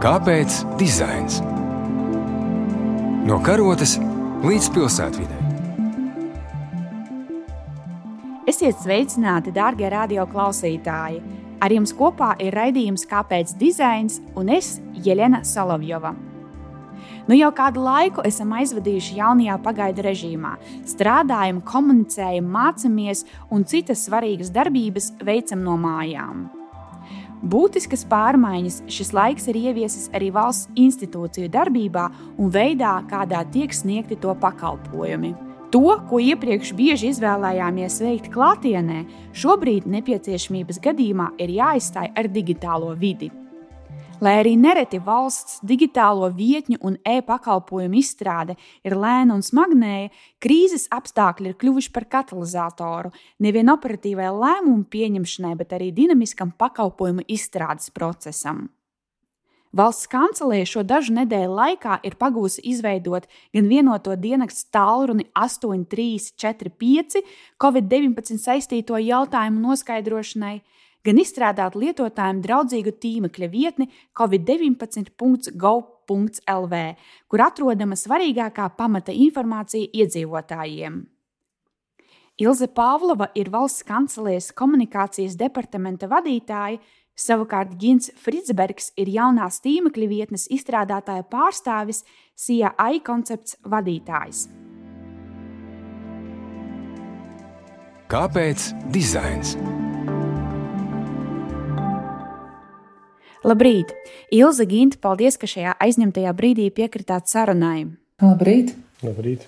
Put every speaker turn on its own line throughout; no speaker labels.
Kāpēc dizains? No karotes līdz pilsētvidē.
Esiet sveicināti, darbie radioklausītāji! Ar jums kopā ir raidījums Kāpēc dizains un es, Jelena Solovjova. Nu jau kādu laiku esam aizvadījuši jaunajā pagaidu režīmā. Strādājam, komunicējam, mācāmies un citas svarīgas darbības veicam no mājām. Būtiskas pārmaiņas šis laiks ir ieviesis arī valsts institūciju darbībā un veidā, kādā tiek sniegti to pakalpojumi. To, ko iepriekš bieži izvēlējāmies veikt klātienē, šobrīd nepieciešamības gadījumā ir jāizstāj ar digitālo vidi. Lai arī nereti valsts digitālo vietņu un e-pakalpojumu izstrāde ir lēna un smagnēja, krīzes apstākļi ir kļuvuši par katalizatoru nevien operatīvai lēmumu pieņemšanai, bet arī dinamiskam pakalpojumu izstrādes procesam. Valsts kancelēja šo dažu nedēļu laikā ir pagūsi izveidot gan vienoto dienas tālruni 8345 Covid-19 saistīto jautājumu noskaidrošanai, gan izstrādāt lietotājiem draudzīgu tīmekļa vietni covid19.gov.lv, kur atrodama svarīgākā pamata informācija iedzīvotājiem. Ilze Pāvlova ir valsts kancelēs komunikācijas departamenta vadītāja, savukārt Gins Fritzbergs ir jaunās tīmekļa vietnes izstrādātāja pārstāvis, AI koncepts vadītājs.
Kāpēc dizains?
Labrīt! Ilza Ginta, paldies, ka šajā aizņemtajā brīdī piekritāt sarunai.
Labrīt!
Labrīt.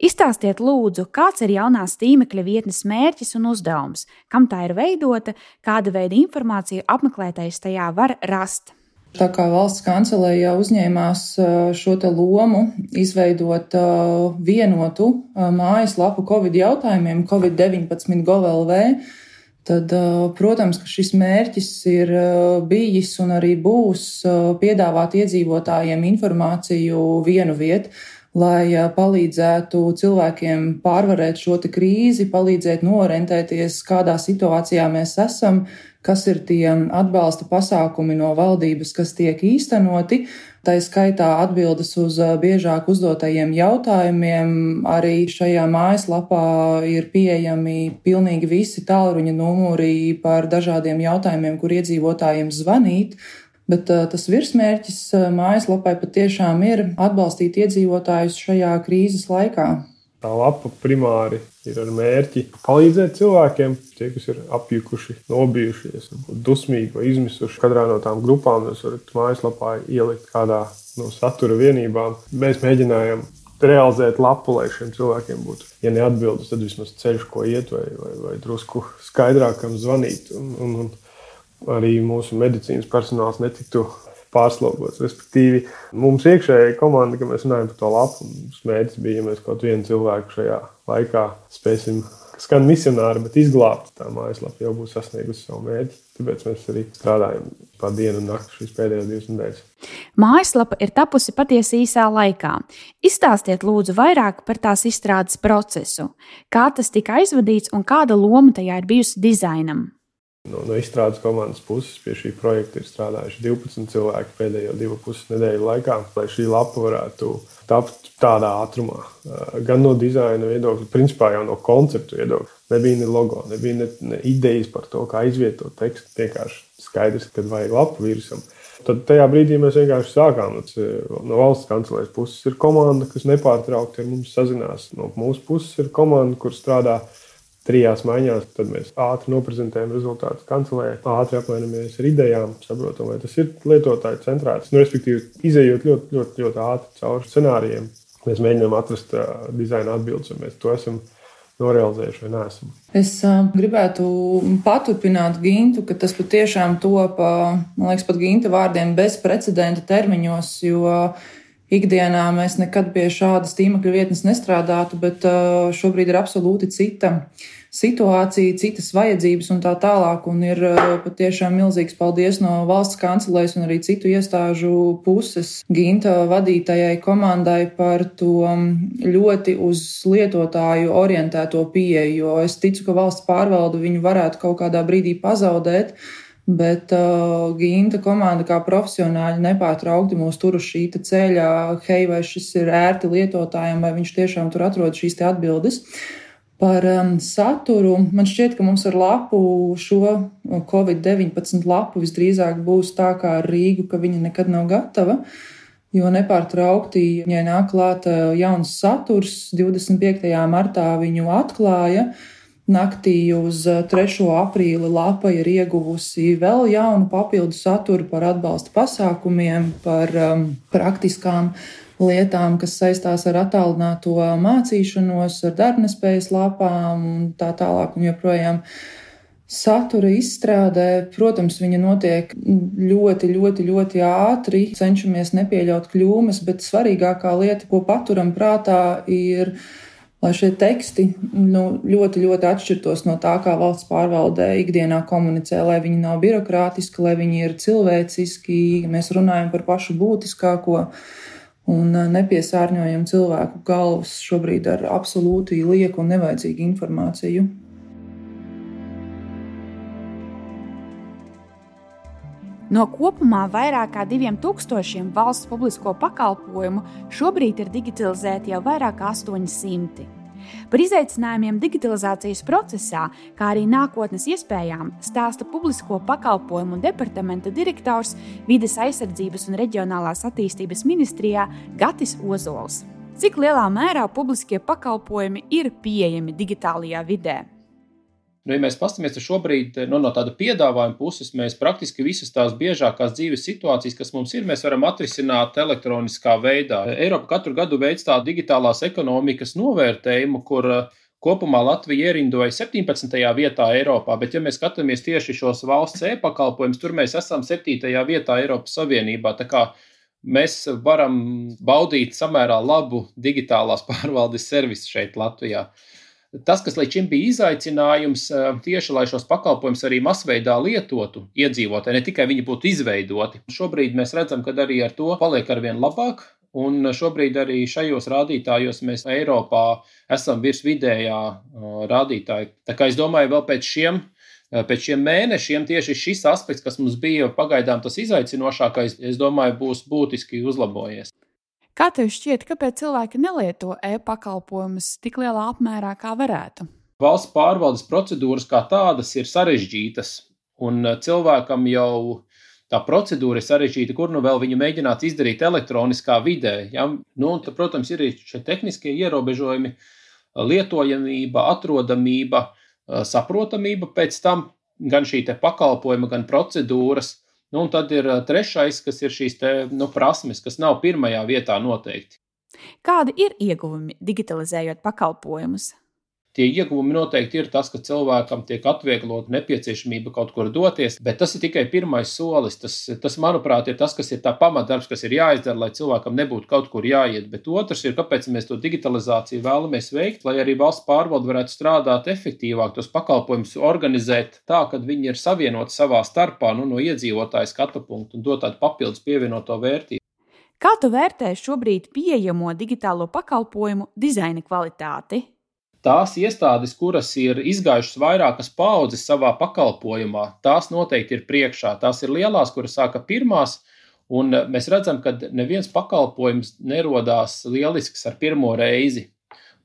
Izstāstiet, lūdzu, kāds ir jaunās tīmekļa vietnes mērķis un uzdevums, kam tā ir veidota, kāda veida informāciju apmeklētājs tajā var rast.
Tā kā valsts kancelēja uzņēmās šo lomu izveidot vienotu mājaslapu Covid jautājumiem, Covid-19 GOVLV, tad, protams, ka šis mērķis ir bijis un arī būs piedāvāt iedzīvotājiem informāciju vienu vietu, lai palīdzētu cilvēkiem pārvarēt šo krīzi, palīdzēt norentēties, kādā situācijā mēs esam, kas ir tie atbalsta pasākumi no valdības, kas tiek īstenoti. Tā skaitā atbildes uz biežāk uzdotajiem jautājumiem. Arī šajā mājaslapā ir pieejami pilnīgi visi tālruņa numuri par dažādiem jautājumiem, kur iedzīvotājiem zvanīt. Bet uh, tas virsmērķis mājaslapai patiešām ir atbalstīt iedzīvotājus šajā krīzes laikā.
Tā lapa primāri ir ar mērķi palīdzēt cilvēkiem, tie, kas ir apjukuši, nobijušies, dusmīgi vai izmisuši. Katrā no tām grupām jūs varat mājaslapā ielikt kādā no satura vienībām. Mēs mēģinājām realizēt lapu, lai šiem cilvēkiem būtu, ja neatbildes, tad vismaz ceļš, ko iet, vai, vai, vai drusku skaidrākam zvanīt. Un, un, un arī mūsu medicīnas personāls netiktu pārslogots. Respektīvi, mums iekšējā komanda, kad mēs runājam par to lapu, mērķis bija, ja mēs kaut vienu cilvēku šajā laikā spēsim. Skan misionāri, bet izglābt tā mājaslapa jau būs sasniegusi savu mērķi. Tāpēc mēs arī strādājam pa dienu un nakti šīs pēdējās divas nedēļas.
Mājaslapa ir tapusi patiesi īsā laikā. Izstāstiet, lūdzu, vairāk par tās izstrādes procesu. Kā tas tika aizvadīts un kāda loma tajā ir bijusi dizainam?
No, no izstrādes komandas puses pie šī projekta ir strādājuši 12 cilvēki pēdējo divu pusi nedēļu laikā, lai šī lapa varētu tapt tādā ātrumā. Gan no dizaina viedokļa, principā jau no konceptu viedokļa. Nebija ne logo, nebija ne, ne idejas par to, kā izvietot tekstu. Vienkārši skaidrs, kad vajag lapu virsam. Tad tajā brīdī mēs vienkārši sākām. No valsts kancelēs puses ir komanda, kas nepārtraukti ar mums sazinās. No mūsu puses ir komanda, kur strādā trijās maiņās. Tad mēs ātri noprezentējam rezultātus kancelē, ātri apmainamies ar idejām, saprotam, vai tas ir lietotāju centrēts. Nu, respektīvi, izējot ļoti, ļoti, ļoti ātri cauri scenārijiem, mēs mēģinām atrast uh, dizaina atbildes, vai mēs to esam norealizējuši vai neesam.
Es uh, gribētu paturpināt Gintu, ka tas patiešām top, uh, man liekas, pat Ginta vārdiem bezprecedenta termiņos, jo uh, ikdienā mēs nekad pie šādas tīmekļa vietnes nestrādātu, bet uh, šobrīd ir absolūti cita situācija, citas vajadzības un tā tālāk. Un ir uh, patiešām milzīgs paldies no valsts kancelēs un arī citu iestāžu puses Ginta vadītajai komandai par to um, ļoti uz lietotāju orientēto pieeju, jo es ticu, ka valsts pārvaldu viņu varētu kaut kādā brīdī pazaudēt Bet uh, Ginta komanda kā profesionāļi nepārtraukti mūs tur uz šī ceļa, hei, vai šis ir ērti lietotājiem, vai viņš tiešām tur atrod šīs atbildes. Par um, saturu man šķiet, ka mums ar lapu šo Covid-19 lapu visdrīzāk būs tā kā ar Rīgu, ka viņa nekad nav gatava. Jo nepārtraukti viņai nāk klāt jauns saturs. 25. martā viņu atklāja. Uh, Naktī uz 3. Eh, aprīli lapa ir ieguvusi vēl jaunu papildu saturu par atbalsta pasākumiem, par um, praktiskām lietām, kas saistās ar attālināto mācīšanos, ar darbnespējas lapām un tā tālāk un joprojām. Satura izstrādē, protams, viņa notiek ļoti, ļoti, ļoti ātri, cenšamies nepieļaut kļūmes, bet svarīgākā lieta, ko paturam prātā, ir lai šie teksti nu, ļoti, ļoti atšķirtos no tā, kā valsts pārvaldē ikdienā komunicē, lai viņi nav birokrātiski, lai viņi ir cilvēciski, mēs runājam par pašu būtiskāko un uh, nepiesārņojam cilvēku galvas šobrīd ar absolūti lieku un nevajadzīgu informāciju.
No kopumā vairāk kā diviem tūkstošiem valsts publisko pakalpojumu šobrīd ir digitalizēti jau vairāk kā 800. Par izaicinājumiem digitalizācijas procesā, kā arī nākotnes iespējām, stāsta publisko pakalpojumu departamenta direktors Vides aizsardzības un reģionālās attīstības ministrijā Gatis Ozols. Cik lielā mērā publiskie pakalpojumi ir pieejami digitālajā vidē?
Nu, ja mēs paskatāmies šobrīd nu, no tāda piedāvājuma puses, mēs praktiski visas tās biežākās dzīves situācijas, kas mums ir, mēs varam atrisināt elektroniskā veidā. Eiropa katru gadu veic tādu digitālās ekonomikas novērtējumu, kur uh, kopumā Latvija ierindoja 17. vietā Eiropā, bet, ja mēs skatāmies tieši šos valsts e-pakalpojumus, tur mēs esam 7. vietā Eiropas Savienībā. Mēs varam baudīt samērā labu digitālās pārvaldes servisu šeit Latvijā. Tas, kas līdz šim bija izaicinājums, tieši lai šos pakalpojumus arī masveidā lietotu iedzīvotāji, ne tikai viņi būtu izveidoti. Šobrīd mēs redzam, ka arī ar to paliek arvien labāk. Un šobrīd arī šajos rādītājos mēs Eiropā esam virs vidējā rādītāja. Tā kā es domāju, vēl pēc šiem, pēc šiem mēnešiem tieši šis aspekts, kas mums bija pagaidām tas izaicinošākais, es domāju, būs būtiski uzlabojies.
Kā tev šķiet, kāpēc cilvēki nelieto e-pakalpojumus tik lielā apmērā, kā varētu?
Valsts pārvaldes procedūras kā tādas ir sarežģītas, un e, cilvēkam jau tā procedūra ir sarežģīta, kur nu vēl viņu mēģināt izdarīt elektroniskā vidē. Ja? Nu, tad, protams, ir šie tehniskie ierobežojumi, lietojamība, atrodamība, e, saprotamība pēc tam gan šī pakalpojuma, gan procedūras. Nu, un tad ir trešais, kas ir šīs te, nu, prasmes, kas nav pirmajā vietā noteikti.
Kādi ir ieguvumi digitalizējot pakalpojumus?
Tie ieguvumi noteikti ir tas, ka cilvēkam tiek atvieglota nepieciešamība kaut kur doties, bet tas ir tikai pirmais solis. Tas, tas manuprāt, ir tas, kas ir tā pamatdarbs, kas ir jāizdara, lai cilvēkam nebūtu kaut kur jāiet. Bet otrs ir, kāpēc mēs to digitalizāciju vēlamies veikt, lai arī valsts pārvalde varētu strādāt efektīvāk, tos pakalpojumus organizēt tā, ka viņi ir savienoti savā starpā nu, no iedzīvotāju skatu punktu un dot tādu papildus pievienoto vērtību.
Kā tu vērtē šobrīd pieejamo digitālo pakalpojumu dizaina kvalitāti?
Tās iestādes, kuras ir izgājušas vairākas paudzes savā pakalpojumā, tās noteikti ir priekšā. Tās ir lielās, kuras sāka pirmās, un mēs redzam, ka neviens pakalpojums nerodās lielisks ar pirmo reizi.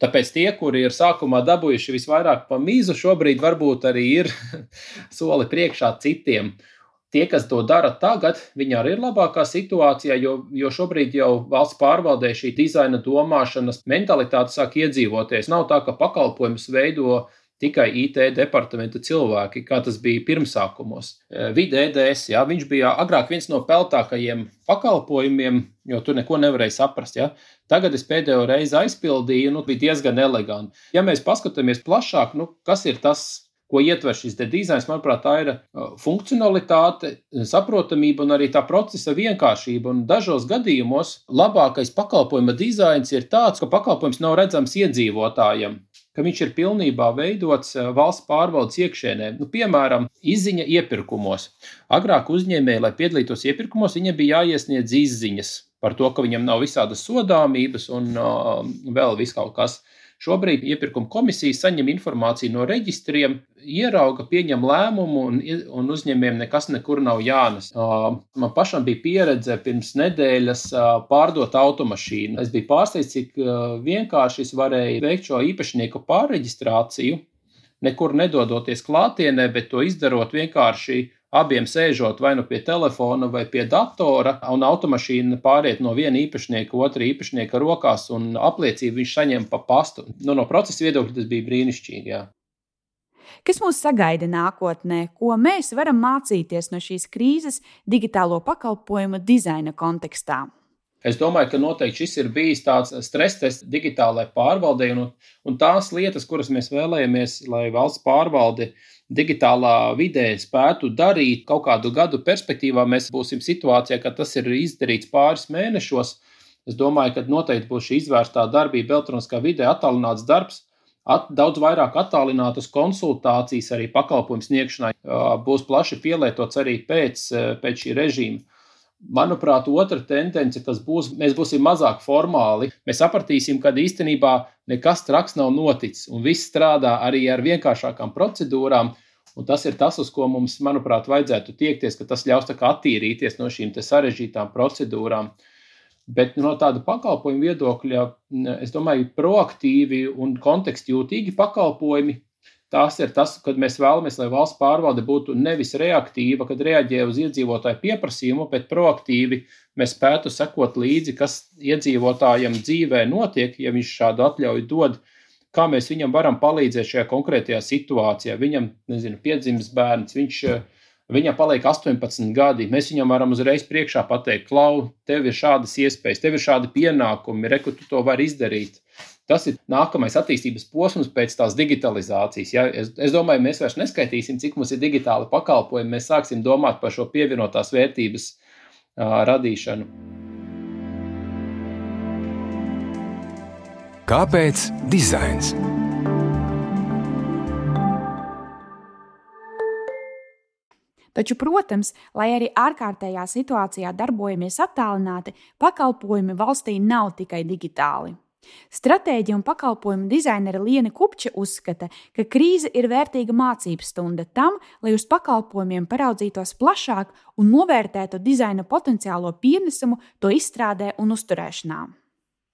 Tāpēc tie, kuri ir sākumā dabūjuši visvairāk pa mīzu, šobrīd varbūt arī ir soli priekšā citiem tie, kas to dara tagad, viņi arī ir labākā situācijā, jo, jo šobrīd jau valsts pārvaldē šī dizaina domāšanas mentalitāte sāk iedzīvoties. Nav tā, ka pakalpojumus veido tikai IT departamenta cilvēki, kā tas bija pirmsākumos. E, Vide EDS, jā, viņš bija agrāk viens no peltākajiem pakalpojumiem, jo tur neko nevarēja saprast. Ja? Tagad es pēdējo reizi aizpildīju, nu, bija diezgan eleganti. Ja mēs paskatāmies plašāk, nu, kas ir tas ko ietver šis dizains, manuprāt, tā ir uh, funkcionalitāte, saprotamība un arī tā procesa vienkāršība. Un dažos gadījumos labākais pakalpojuma dizains ir tāds, ka pakalpojums nav redzams iedzīvotājiem. Ka viņš ir pilnībā veidots uh, valsts pārvaldes iekšēnē. Nu, piemēram, izziņa iepirkumos. Agrāk uzņēmēji, lai piedalītos iepirkumos, viņiem bija jāiesniedz izziņas par to, ka viņam nav visādas sodāmības un uh, vēl vis kaut kas. Šobrīd iepirkuma komisija saņem informāciju no reģistriem, ierauga, pieņem lēmumu, un, un uzņēmējiem nekas nekur nav jānes. Man pašam bija pieredze pirms nedēļas pārdot automašīnu. Es biju pārsteigts, cik vienkārši es varēju veikt šo īpašnieku pārreģistrāciju, nekur nedodoties klātienē, bet to izdarot vienkārši abiem sēžot vai nu pie telefona vai pie datora, un automašīna pāriet no viena īpašnieka otra īpašnieka rokās, un apliecību viņš saņem pa pastu. Nu, no procesa viedokļa tas bija brīnišķīgi. Jā.
Kas mūs sagaida nākotnē, ko mēs varam mācīties no šīs krīzes digitālo pakalpojumu dizaina kontekstā?
Es domāju, ka noteikti šis ir bijis tāds stress tests digitālajai pārvaldei, un, un tās lietas, kuras mēs vēlējamies, lai valsts pārvalde digitālā vidē spētu darīt kaut kādu gadu perspektīvā, mēs būsim situācijā, ka tas ir izdarīts pāris mēnešos. Es domāju, ka noteikti būs šī izvērstā darbība elektroniskā vidē, attālināts darbs, at, daudz vairāk attālinātas konsultācijas arī pakalpojumu sniegšanai būs plaši pielietots arī pēc, pēc šī režīma. Manuprāt, otra tendence, kas būs, mēs būsim mazāk formāli. Mēs sapratīsim, ka īstenībā nekas traks nav noticis, un viss strādā arī ar vienkāršākām procedūrām. Un tas ir tas, uz ko mums, manuprāt, vajadzētu tiekties, ka tas ļaus attīrīties no šīm sarežģītām procedūrām. Bet no tāda pakalpojuma viedokļa, es domāju, proaktīvi un kontekstjūtīgi pakalpojumi Tas ir tas, kad mēs vēlamies, lai valsts pārvalde būtu nevis reaktīva, kad reaģē uz iedzīvotāju pieprasījumu, bet proaktīvi mēs spētu sekot līdzi, kas iedzīvotājiem dzīvē notiek, ja viņš šādu atļauju dod, kā mēs viņam varam palīdzēt šajā konkrētajā situācijā. Viņam, nezinu, piedzimis bērns, viņš, viņam paliek 18 gadi, mēs viņam varam uzreiz priekšā pateikt, klau, tev ir šādas iespējas, tev ir šādi pienākumi, reku tu to vari izdarīt. Tas ir nākamais attīstības posms pēc tās digitalizācijas. Ja? Es, es domāju, mēs vairs neskaitīsim, cik mums ir digitāli pakalpojumi. Mēs sāksim domāt par šo pievienotās vērtības uh, radīšanu.
Kāpēc dizains?
Taču, protams, lai arī ārkārtējā situācijā darbojamies attālināti, pakalpojumi valstī nav tikai digitāli. Stratēģija un pakalpojumu dizainere Liena Kupča uzskata, ka krīze ir vērtīga mācības stunda tam, lai uz pakalpojumiem paraudzītos plašāk un novērtētu dizaina potenciālo pienesumu to izstrādē un uzturēšanā.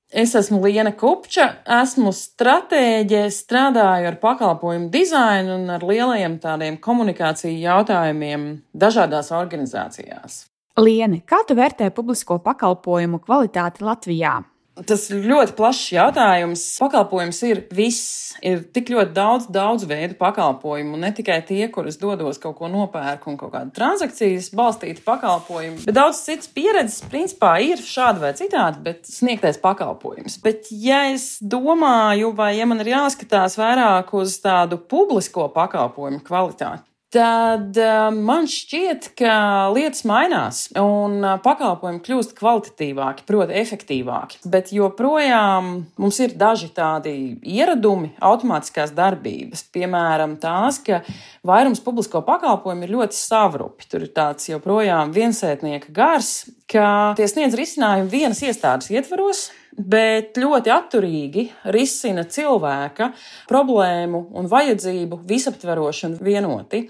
Es esmu Liena Kupča, esmu stratēģe, strādāju ar pakalpojumu dizainu un ar lielajiem tādiem komunikāciju jautājumiem dažādās organizācijās.
Liene, kā tu vērtē publisko pakalpojumu kvalitāti Latvijā?
Tas ļoti plašs jautājums. Pakalpojums ir viss. Ir tik ļoti daudz, daudz veidu pakalpojumu. Ne tikai tie, kurus dodos kaut ko nopērku un kaut kādu transakcijas balstītu pakalpojumu, bet daudz citas pieredzes, principā, ir šādi vai citādi, bet sniegtais pakalpojums. Bet, ja es domāju, vai ja man ir jāskatās vairāk uz tādu publisko pakalpojumu kvalitāti, tad uh, man šķiet, ka lietas mainās un uh, pakalpojumi kļūst kvalitatīvāki, proti, efektīvāki. Bet joprojām mums ir daži tādi ieradumi, automātiskās darbības, piemēram, tās, ka vairums publisko pakalpojumu ir ļoti savrupi. Tur ir tāds joprojām viensētnieka gars, ka tie sniedz risinājumu vienas iestādes ietvaros bet ļoti atturīgi risina cilvēka problēmu un vajadzību visaptveroši un vienoti.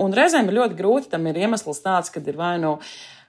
Un reizēm ir ļoti grūti, tam ir iemesls tāds, ka ir vai nu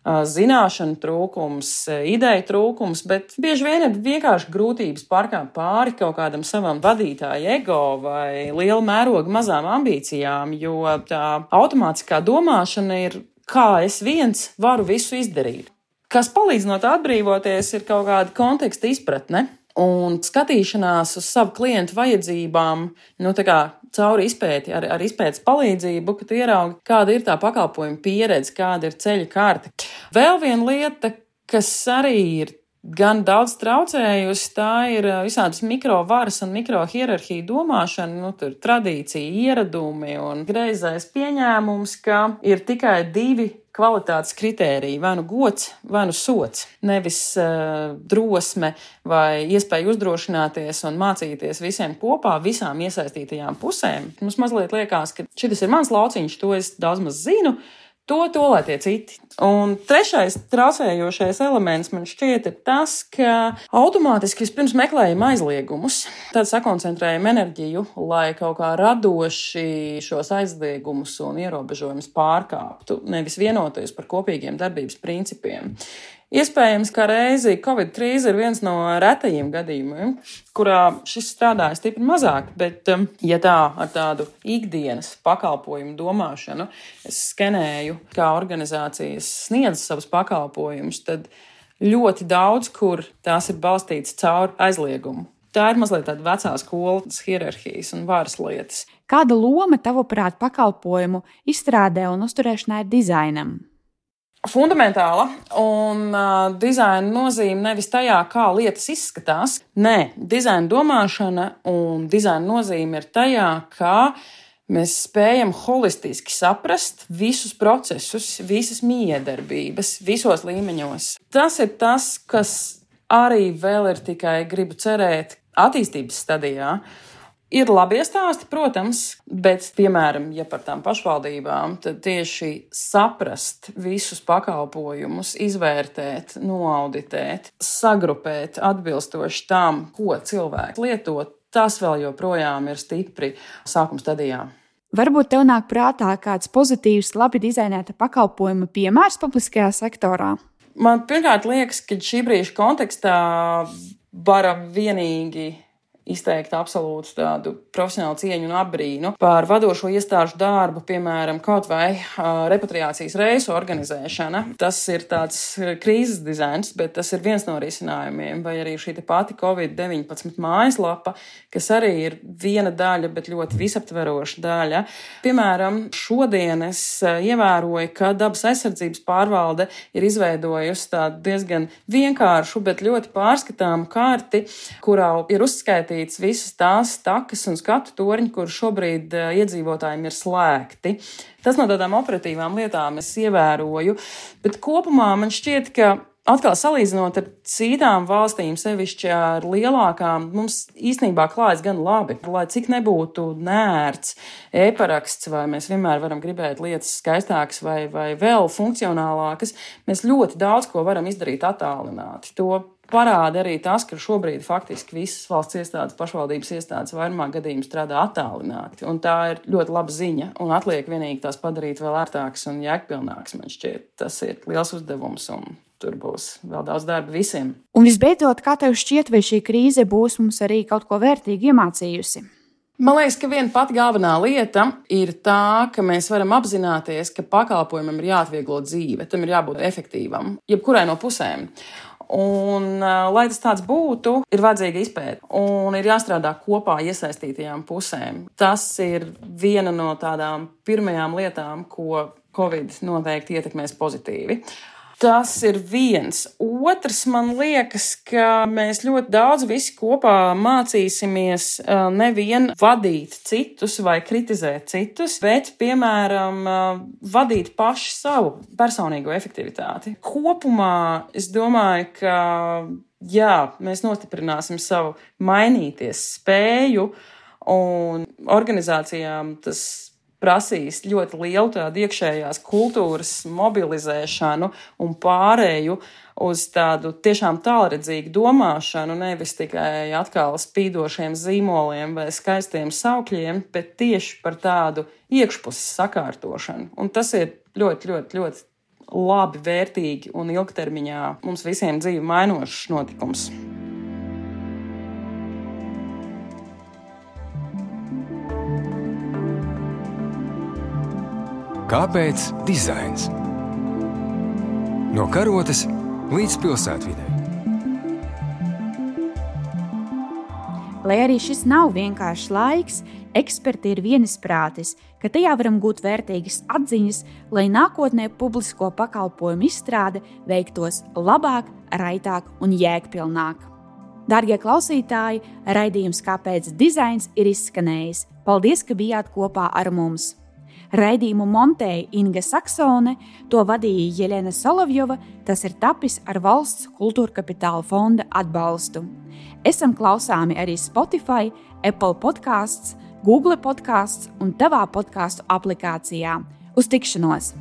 zināšanu trūkums, ideju trūkums, bet bieži vien ir vienkārši grūtības pārkāpt pāri kaut kādam savam vadītāja ego vai liela mēroga mazām ambīcijām, jo tā automātiskā domāšana ir, kā es viens varu visu izdarīt. Kas palīdz no tā atbrīvoties, ir kaut kāda konteksta izpratne un skatīšanās uz savu klientu vajadzībām, nu, tā kā cauri izpēti, ar, ar izpētes palīdzību, ka tu ieraugi, kāda ir tā pakalpojuma pieredze, kāda ir ceļa karte. Vēl viena lieta, kas arī ir gan daudz traucējusi, tā ir visādas mikrovaras un mikrohierarhiju domāšana, nu, tur tradīcija, ieradumi un greizais pieņēmums, ka ir tikai divi kvalitātes kritēriji, vai nu gods, vai nu sots. Nevis uh, drosme vai iespēja uzdrošināties un mācīties visiem kopā, visām iesaistītajām pusēm. Mums mazliet liekas, ka šis ir mans lauciņš, to es daudz maz zinu. To, to lai tie citi. Un trešais traucējošais elements man šķiet ir tas, ka automātiski vispirms meklējam aizliegumus, tad sakoncentrējam enerģiju, lai kaut kā radoši šos aizliegumus un ierobežojumus pārkāptu, nevis vienoties par kopīgiem darbības principiem. Iespējams, ka reizi Covid krīze ir viens no retajiem gadījumiem, kurā šis strādāja stipri mazāk, bet, um, ja tā ar tādu ikdienas pakalpojumu domāšanu es skenēju, kā organizācijas sniedz savus pakalpojumus, tad ļoti daudz, kur tās ir balstītas caur aizliegumu. Tā ir mazliet tāda vecā skolas hierarhijas un varas lietas.
Kāda loma, tavuprāt, pakalpojumu izstrādē un uzturēšanā ir dizainam?
Fundamentāla un uh, dizaina nozīme nevis tajā, kā lietas izskatās. Nē, dizaina domāšana un dizaina nozīme ir tajā, kā mēs spējam holistiski saprast visus procesus, visas miedarbības, visos līmeņos. Tas ir tas, kas arī vēl ir tikai gribu cerēt attīstības stadijā. Uh, Ir labi stāsti, protams, bet, piemēram, ja par tām pašvaldībām, tad tieši saprast visus pakalpojumus, izvērtēt, noauditēt, sagrupēt atbilstoši tam, ko cilvēks lieto, tas vēl joprojām ir stipri sākuma stadijā.
Varbūt tev nāk prātā kāds pozitīvs, labi dizainēta pakalpojuma piemērs publiskajā sektorā?
Man pirmkārt liekas, ka šī brīža kontekstā varam vienīgi izteikt absolūtu tādu profesionālu cieņu un apbrīnu par vadošo iestāžu darbu, piemēram, kaut vai uh, repatriācijas reisu organizēšana. Tas ir tāds krīzes dizains, bet tas ir viens no risinājumiem, vai arī šī pati Covid-19 mājaslapa, kas arī ir viena daļa, bet ļoti visaptveroša daļa. Piemēram, šodien es ievēroju, ka dabas aizsardzības pārvalde ir izveidojusi tādu diezgan vienkāršu, bet ļoti pārskatāmu karti, kurā ir uzskaitīta uzskaitīts visas tās takas un skatu torņi, kur šobrīd uh, iedzīvotājiem ir slēgti. Tas no tādām operatīvām lietām es ievēroju, bet kopumā man šķiet, ka Atkal salīdzinot ar citām valstīm, sevišķi ar lielākām, mums īstenībā klājas gan labi. Lai cik nebūtu nērts e-paraksts, vai mēs vienmēr varam gribēt lietas skaistākas vai, vai vēl funkcionālākas, mēs ļoti daudz ko varam izdarīt attālināti. To parāda arī tas, ka šobrīd faktiski visas valsts iestādes, pašvaldības iestādes vairumā gadījumā strādā attālināti. Un tā ir ļoti laba ziņa. Un atliek vienīgi tās padarīt vēl ērtākas un jēgpilnākas. Man šķiet, tas ir liels uzdevums. Un tur būs vēl daudz darba visiem.
Un visbeidzot, kā tev šķiet, vai šī krīze būs mums arī kaut ko vērtīgu iemācījusi?
Man liekas, ka viena pati galvenā lieta ir tā, ka mēs varam apzināties, ka pakalpojumam ir jāatvieglo dzīve, tam ir jābūt efektīvam, jebkurai no pusēm. Un, lai tas tāds būtu, ir vajadzīga izpēta un ir jāstrādā kopā iesaistītajām pusēm. Tas ir viena no tādām pirmajām lietām, ko Covid noteikti ietekmēs pozitīvi. Tas ir viens. Otrs, man liekas, ka mēs ļoti daudz visi kopā mācīsimies nevien vadīt citus vai kritizēt citus, bet, piemēram, vadīt paši savu personīgo efektivitāti. Kopumā es domāju, ka jā, mēs nostiprināsim savu mainīties spēju un organizācijām tas prasīs ļoti lielu tādu iekšējās kultūras mobilizēšanu un pārēju uz tādu tiešām tālredzīgu domāšanu, nevis tikai atkal spīdošiem zīmoliem vai skaistiem saukļiem, bet tieši par tādu iekšpuses sakārtošanu. Un tas ir ļoti, ļoti, ļoti labi, vērtīgi un ilgtermiņā mums visiem dzīvi mainošs notikums.
Kāpēc dizains? No karotes līdz pilsētvidē.
Lai arī šis nav vienkāršs laiks, eksperti ir vienisprātis, ka tajā varam gūt vērtīgas atziņas, lai nākotnē publisko pakalpojumu izstrāde veiktos labāk, raitāk un jēgpilnāk. Darbie klausītāji, raidījums Kāpēc dizains ir izskanējis. Paldies, ka bijāt kopā ar mums! Raidījumu montēja Inga Saksone, to vadīja Jelena Solovjova, tas ir tapis ar valsts kultūra kapitāla fonda atbalstu. Esam klausāmi arī Spotify, Apple podkāsts, Google podkāsts un tavā podkāstu aplikācijā. Uz tikšanos!